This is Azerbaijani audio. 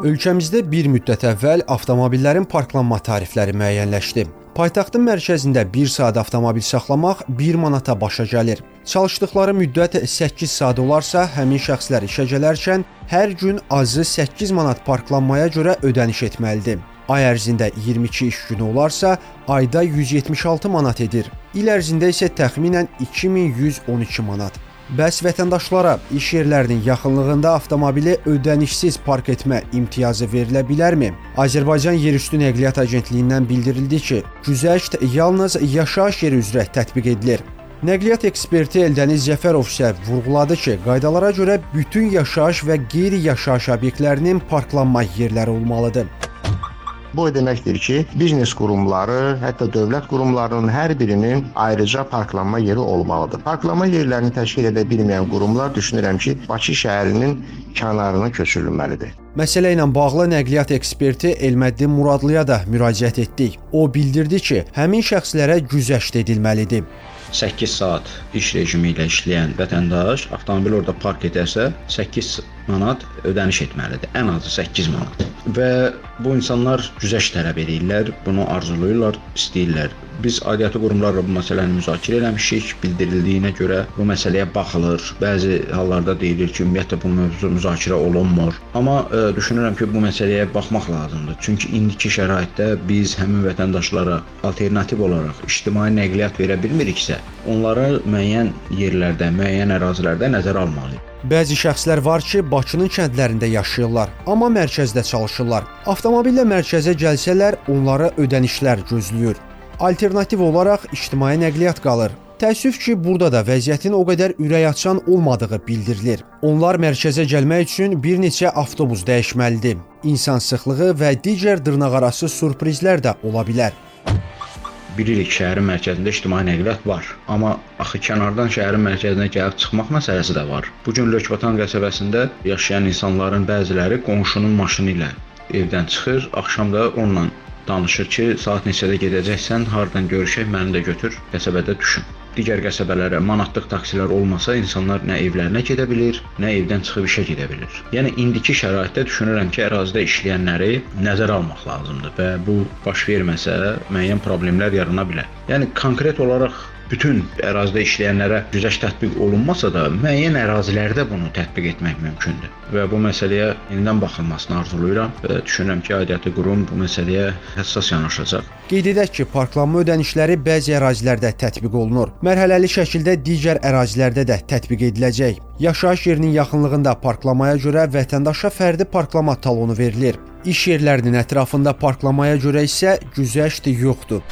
Ölkəmizdə bir müddət əvvəl avtomobillərin parklanma tarifləri müəyyənləşdi. Paytaxtın mərkəzində 1 saat avtomobil saxlamaq 1 manata başa gəlir. Çalışdıqları müddət 8 saat olarsa, həmin şəxslər işə gələrkən hər gün azı 8 manat parklanmaya görə ödəniş etməlidir. Ay ərzində 22 iş günü olarsa, ayda 176 manat edir. İl ərzində isə təxminən 2112 manat. Bəs vətəndaşlara iş yerlərinin yaxınlığında avtomobili ödənişsiz park etmə imtiyazı verilə bilərmi? Azərbaycan Yerüstü Nəqliyyat Agentliyindən bildirildi ki, güzəşt yalnız yaşayış yeri üzrə tətbiq edilir. Nəqliyyat eksperti Eldəniz Cəfərov isə vurğuladı ki, qaydalara görə bütün yaşayış və qeyri-yaşayış obyektlərinin parklanma yerləri olmalıdır. Bu o deməkdir ki, biznes qurumları, hətta dövlət qurumlarının hər birinin ayrıca parklanma yeri olmalıdır. Parklanma yerlərini təşkil edə bilməyən qurumlar düşünürəm ki, Bakı şəhərinin kənarına köçürülməlidir. Məsələ ilə bağlı nəqliyyat eksperti Elməddin Muradlıya da müraciət etdik. O bildirdi ki, həmin şəxslərə güzəşt edilməlidir. 8 saat iş rejimi ilə işləyən vətəndaş avtomobil orada park edərsə 8 manat ödəniş etməlidir. Ən azı 8 manat. Və bu insanlar güzəşt tələb edirlər, bunu arzulayırlar, istəyirlər. Biz aidiyyatı qurumlarla bu məsələni müzakirə eləmişik. Bildirildiyinə görə bu məsələyə baxılır. Bəzi hallarda deyilir ki, ümumiyyətlə bu mövzu müzakirə olunmur. Amma ə, e, düşünürəm ki, bu məsələyə baxmaq lazımdır. Çünki indiki şəraitdə biz həmin vətəndaşlara alternativ olaraq ictimai nəqliyyat verə bilmiriksə, onları müəyyən yerlərdə, müəyyən ərazilərdə nəzərə almalıyıq. Bəzi şəxslər var ki, Bakının kəndlərində yaşayırlar, amma mərkəzdə çalışırlar. Avtomobillə mərkəzə gəlsələr, onlara ödənişlər gözləyir. Alternativ olaraq ictimai nəqliyyat qalır. Təəssüf ki, burada da vəziyyətin o qədər ürəkaçan olmadığı bildirilir. Onlar mərkəzə gəlmək üçün bir neçə avtobus dəyişməlidir. İnsan sıxlığı və digər dırnaqarası sürprizlər də ola bilər bilirik şəhərin mərkəzində ictimai nəqliyyat var, amma axı kənardan şəhərin mərkəzinə gəlib çıxmaq məsələsi də var. Bu gün Lökbatan qəsəbəsində yaşayan insanların bəziləri qonşunun maşını ilə evdən çıxır, axşam da onunla danışır ki, saat neçədə gedəcəksən, hardan görüşək, məni də götür, qəsəbədə düşün. Digər qəsəbələrə manatlıq taksilər olmasa insanlar nə evlərinə gedə bilir, nə evdən çıxıb işə gedə bilir. Yəni indiki şəraitdə düşünürəm ki, ərazidə işləyənləri nəzərə almaq lazımdır və bu baş verməsə müəyyən problemlər yarana bilər. Yəni konkret olaraq bütün ərazidə işləyənlərə güzəşt tətbiq olunmasa da, müəyyən ərazilərdə bunu tətbiq etmək mümkündür. Və bu məsələyə yenidən baxılmasını arzulayıram və düşünürəm ki, aidiyyatı qurum bu məsələyə həssas yanaşacaq. Qeyd edək ki, parklanma ödənişləri bəzi ərazilərdə tətbiq olunur. Mərhələli şəkildə digər ərazilərdə də tətbiq ediləcək. Yaşayış yerinin yaxınlığında parklamaya görə vətəndaşa fərdi parklama talonu verilir. İş yerlərinin ətrafında parklamaya görə isə güzəşt yoxdur.